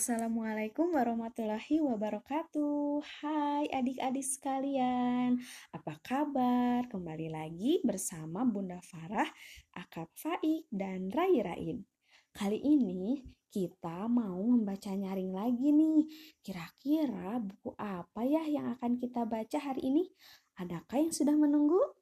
Assalamualaikum warahmatullahi wabarakatuh. Hai adik-adik sekalian, apa kabar? Kembali lagi bersama Bunda Farah, Akab Faik, dan Rai Rain. Kali ini kita mau membaca nyaring lagi nih. Kira-kira buku apa ya yang akan kita baca hari ini? Adakah yang sudah menunggu?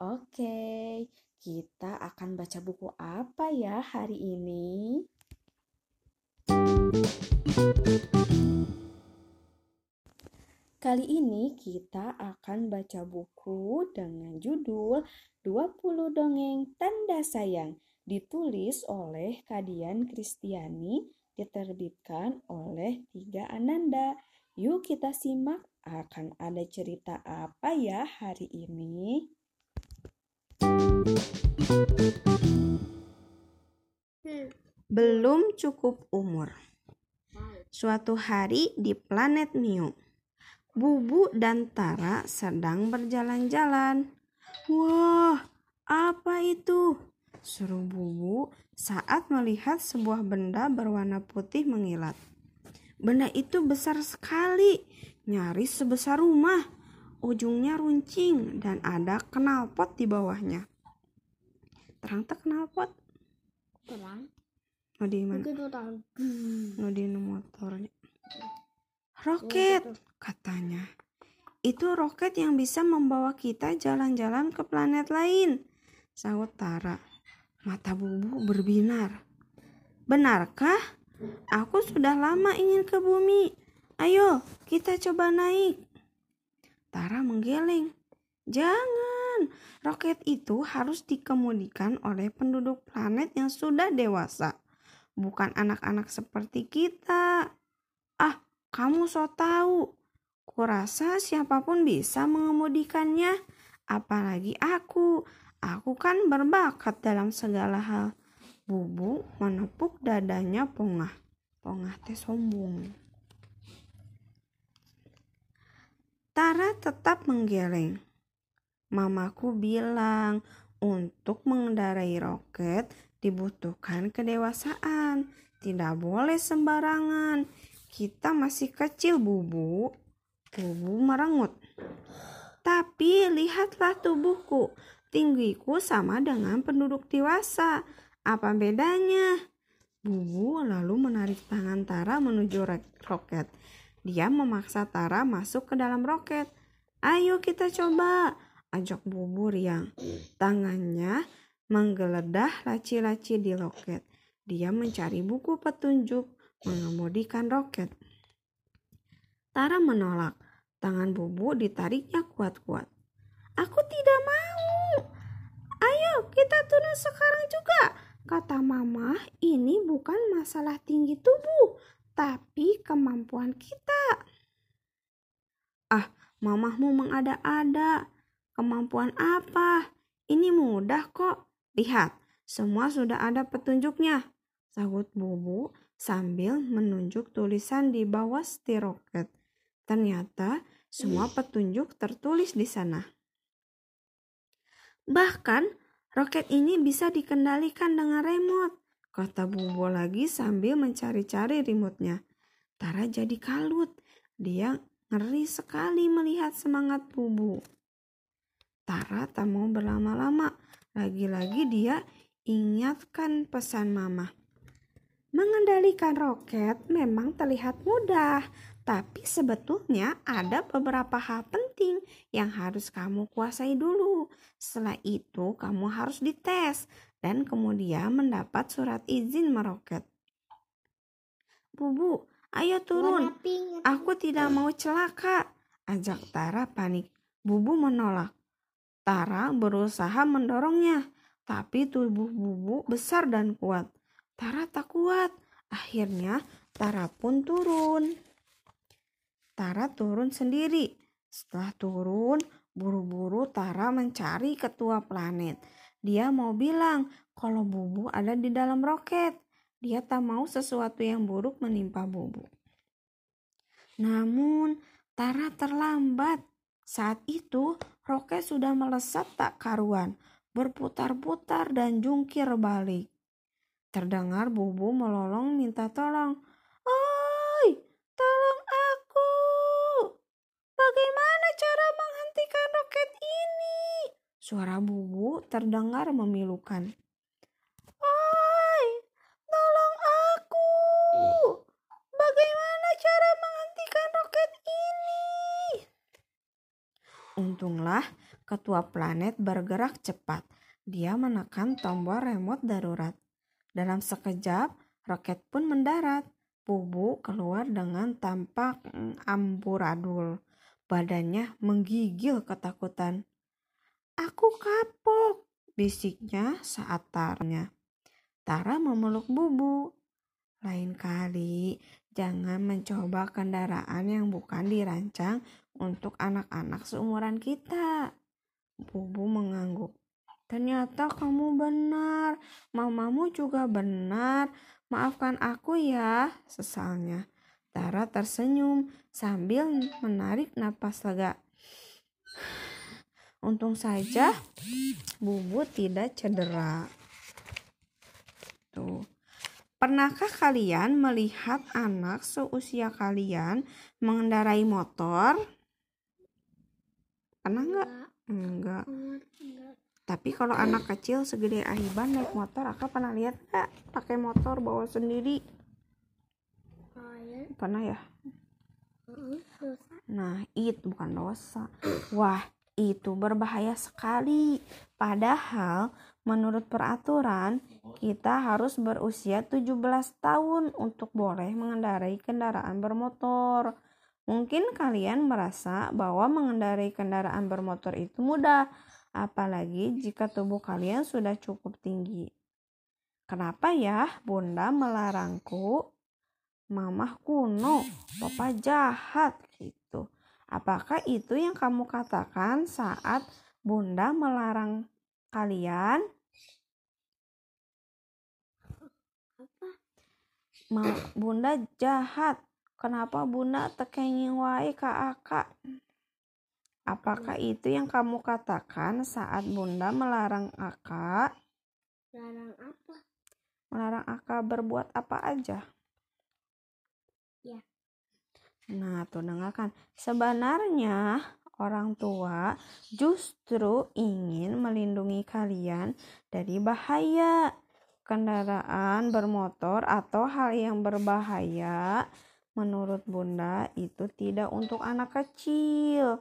Oke, kita akan baca buku apa ya hari ini? Kali ini kita akan baca buku dengan judul 20 Dongeng Tanda Sayang ditulis oleh Kadian Kristiani diterbitkan oleh Tiga Ananda. Yuk kita simak akan ada cerita apa ya hari ini. Belum cukup umur. Suatu hari di planet Mio, Bubu dan Tara sedang berjalan-jalan. Wah, apa itu? Seru Bubu saat melihat sebuah benda berwarna putih mengilat. Benda itu besar sekali, nyaris sebesar rumah. Ujungnya runcing dan ada knalpot di bawahnya. Terang tak knalpot? terang Oh di mana? tuh tahu Oh di motornya. Roket katanya. Itu roket yang bisa membawa kita jalan-jalan ke planet lain. Sahut Tara. Mata Bubu berbinar. Benarkah? Aku sudah lama ingin ke bumi. Ayo, kita coba naik. Tara menggeleng. Jangan, roket itu harus dikemudikan oleh penduduk planet yang sudah dewasa, bukan anak-anak seperti kita. Ah, kamu so tahu. Kurasa siapa pun bisa mengemudikannya, apalagi aku. Aku kan berbakat dalam segala hal. Bubu menepuk dadanya pongah. Pongah teh sombong. Tara tetap menggeleng. Mamaku bilang untuk mengendarai roket dibutuhkan kedewasaan. Tidak boleh sembarangan. Kita masih kecil, Bubu. Bubu merengut. Tapi lihatlah tubuhku. Tinggiku sama dengan penduduk dewasa. Apa bedanya? Bubu lalu menarik tangan Tara menuju roket. Dia memaksa Tara masuk ke dalam roket. Ayo kita coba, ajak Bubu riang. Tangannya menggeledah laci-laci di roket. Dia mencari buku petunjuk mengemudikan roket. Tara menolak. Tangan Bubu ditariknya kuat-kuat. Aku tidak mau. Ayo kita turun sekarang juga. Kata mama, ini bukan masalah tinggi tubuh, tapi kemampuan kita. Ah, mamahmu mengada-ada. Kemampuan apa? Ini mudah kok. Lihat, semua sudah ada petunjuknya. Sahut Bubu sambil menunjuk tulisan di bawah setir roket. Ternyata semua petunjuk tertulis di sana. Bahkan roket ini bisa dikendalikan dengan remote, kata Bubu lagi sambil mencari-cari remote-nya. Tara jadi kalut. Dia ngeri sekali melihat semangat Bubu. Tara tak mau berlama-lama. Lagi-lagi dia ingatkan pesan mama. Mengendalikan roket memang terlihat mudah, tapi sebetulnya ada beberapa hal penting yang harus kamu kuasai dulu. Setelah itu, kamu harus dites dan kemudian mendapat surat izin meroket. Bubu, ayo turun. Aku tidak mau celaka, ajak Tara panik. Bubu menolak. Tara berusaha mendorongnya, tapi tubuh Bubu besar dan kuat. Tara tak kuat. Akhirnya Tara pun turun. Tara turun sendiri. Setelah turun, buru-buru Tara mencari ketua planet. Dia mau bilang kalau Bubu ada di dalam roket. Dia tak mau sesuatu yang buruk menimpa Bubu. Namun, Tara terlambat. Saat itu, Roket sudah melesat tak karuan, berputar-putar dan jungkir balik. Terdengar Bubu melolong minta tolong. Oi, tolong aku. Bagaimana cara menghentikan roket ini? Suara Bubu terdengar memilukan. Ketua planet bergerak cepat. Dia menekan tombol remote darurat. Dalam sekejap, roket pun mendarat. Bubu keluar dengan tampak amburadul. Badannya menggigil ketakutan. Aku kapok, bisiknya saat tarnya. Tara memeluk Bubu. Lain kali, jangan mencoba kendaraan yang bukan dirancang untuk anak-anak seumuran kita. Bubu mengangguk. Ternyata kamu benar, mamamu juga benar. Maafkan aku ya, sesalnya. Tara tersenyum sambil menarik napas lega. Untung saja Bubu tidak cedera. Tuh. Pernahkah kalian melihat anak seusia kalian mengendarai motor? Pernah nggak? Enggak. Tapi kalau anak kecil segede Ahiban naik motor, aku pernah lihat nggak pakai motor bawa sendiri? Pernah ya? Nah, itu bukan dosa. Wah, itu berbahaya sekali. Padahal menurut peraturan kita harus berusia 17 tahun untuk boleh mengendarai kendaraan bermotor. Mungkin kalian merasa bahwa mengendarai kendaraan bermotor itu mudah, apalagi jika tubuh kalian sudah cukup tinggi. Kenapa ya Bunda melarangku? Mamah kuno, papa jahat gitu. Apakah itu yang kamu katakan saat Bunda melarang kalian? Ma, Bunda jahat. Kenapa Bunda tekenging wae ka Aka? Apakah itu yang kamu katakan saat Bunda melarang Aka? Larang apa? Melarang Aka berbuat apa aja? Ya. Nah, tuh dengarkan. Sebenarnya orang tua justru ingin melindungi kalian dari bahaya. Kendaraan bermotor atau hal yang berbahaya menurut Bunda itu tidak untuk anak kecil.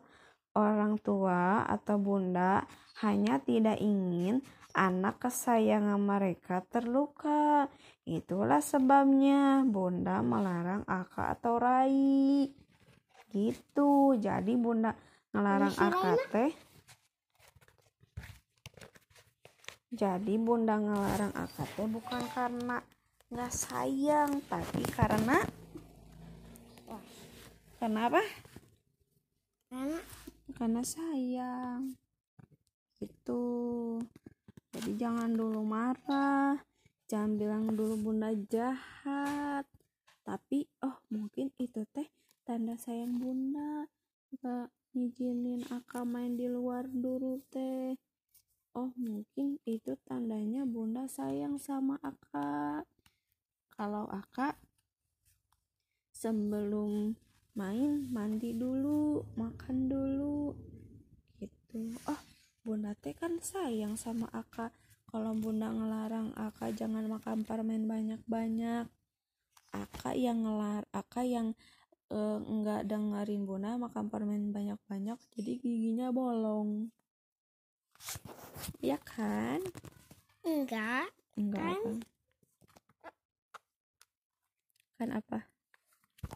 Orang tua atau Bunda hanya tidak ingin anak kesayangan mereka terluka. Itulah sebabnya Bunda melarang Aka atau Rai. Gitu. Jadi Bunda ngelarang Aka teh. Jadi Bunda ngelarang Aka teh bukan karena nggak sayang, tapi karena karena apa? Karena Karena sayang. Gitu. Jadi jangan dulu marah. Jangan bilang dulu bunda jahat. Tapi oh mungkin itu teh tanda sayang bunda. Gak ngizinin Aka main di luar dulu teh. Oh mungkin itu tandanya bunda sayang sama Aka. Kalau Aka sebelum main mandi dulu, makan dulu. Gitu. Oh bunda teh kan sayang sama Aka kalau bunda ngelarang Aka jangan makan permen banyak-banyak Aka yang ngelar Aka yang eh, nggak dengerin bunda makan permen banyak-banyak jadi giginya bolong ya kan enggak. enggak kan kan apa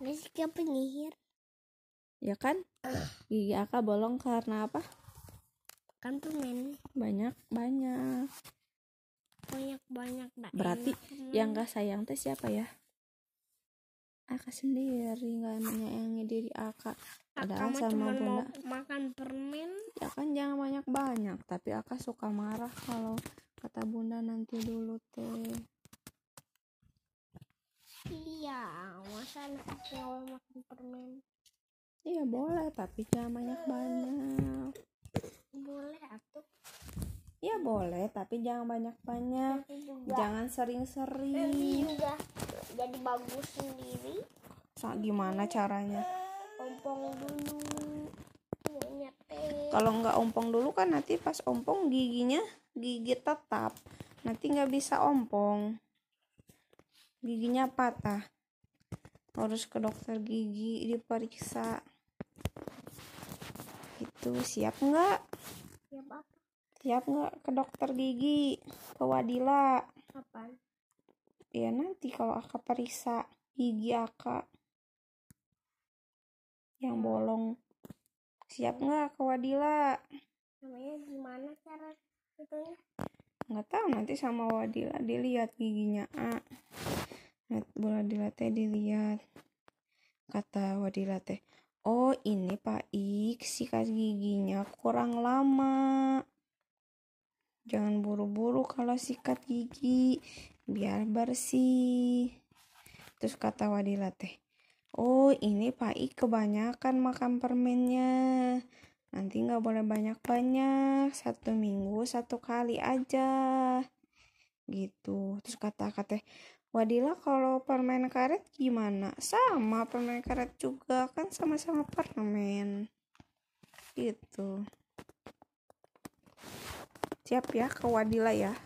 Jessica penyihir. ya kan gigi Aka bolong karena apa Kan permen banyak banyak banyak-banyak. dah Berarti enak permen. yang gak sayang teh siapa ya Aka sendiri nggak menyayangi diri Aka padahal Aka sama bunda makan permen. ya kan jangan banyak banyak tapi Aka suka marah kalau kata bunda nanti dulu teh Iya, masa anak mau makan permen? iya boleh tapi jangan banyak banyak Boleh atuh. ya boleh tapi jangan banyak banyak Nanti juga. jangan Nanti sering-sering juga jadi bagus sendiri. Sa- gimana caranya Pompong dulu. Teh. kalau nggak ompong dulu kan nanti pas ompong giginya gigi tetap nanti nggak bisa ompong giginya patah. Harus ke dokter gigi diperiksa. Itu siap nggak? Siap apa? siap nggak ke dokter gigi? Ke Wadila? Kapan? ya nanti kalau akak periksa gigi akak yang bolong. Siap nggak ke Wadila? Namanya gimana cara itunya? Nggak tahu nanti sama Wadila dilihat giginya. A. Wadila teh dilihat. Kata Wadila teh oh ini Pak Ik sikat giginya kurang lama. Jangan buru-buru kalau sikat gigi biar bersih. Terus kata Wadila teh oh ini Pak Ik kebanyakan makan permennya nanti nggak boleh banyak-banyak satu minggu satu kali aja gitu. Terus kata kata Wadila kalau permen karet gimana? Sama permen karet juga kan sama-sama permen gitu. Siap ya ke Wadila ya?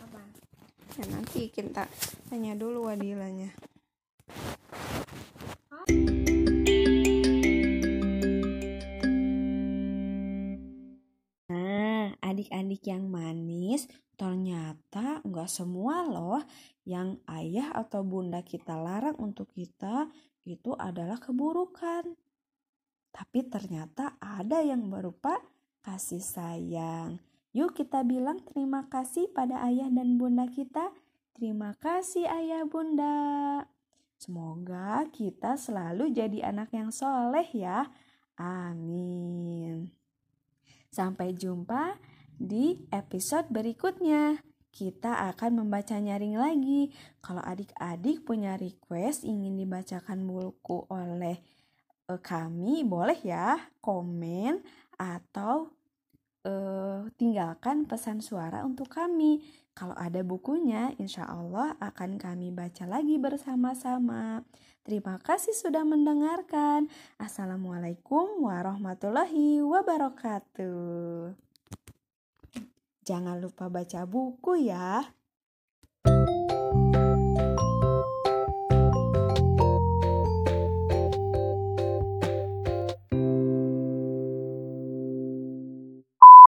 Kapan? ya nanti kita tanya dulu Wadilanya adik-adik yang manis, ternyata nggak semua loh yang ayah atau bunda kita larang untuk kita itu adalah keburukan. Tapi ternyata ada yang berupa kasih sayang. Yuk kita bilang terima kasih pada ayah dan bunda kita. Terima kasih ayah bunda. Semoga kita selalu jadi anak yang soleh ya. Amin. Sampai jumpa di episode berikutnya. Kita akan membaca nyaring lagi. Kalau adik-adik punya request ingin dibacakan buku oleh eh, kami, boleh ya komen atau eh, tinggalkan pesan suara untuk kami. Kalau ada bukunya, insya Allah akan kami baca lagi bersama-sama. Terima kasih sudah mendengarkan. Assalamualaikum warahmatullahi wabarakatuh. Jangan lupa baca buku ya.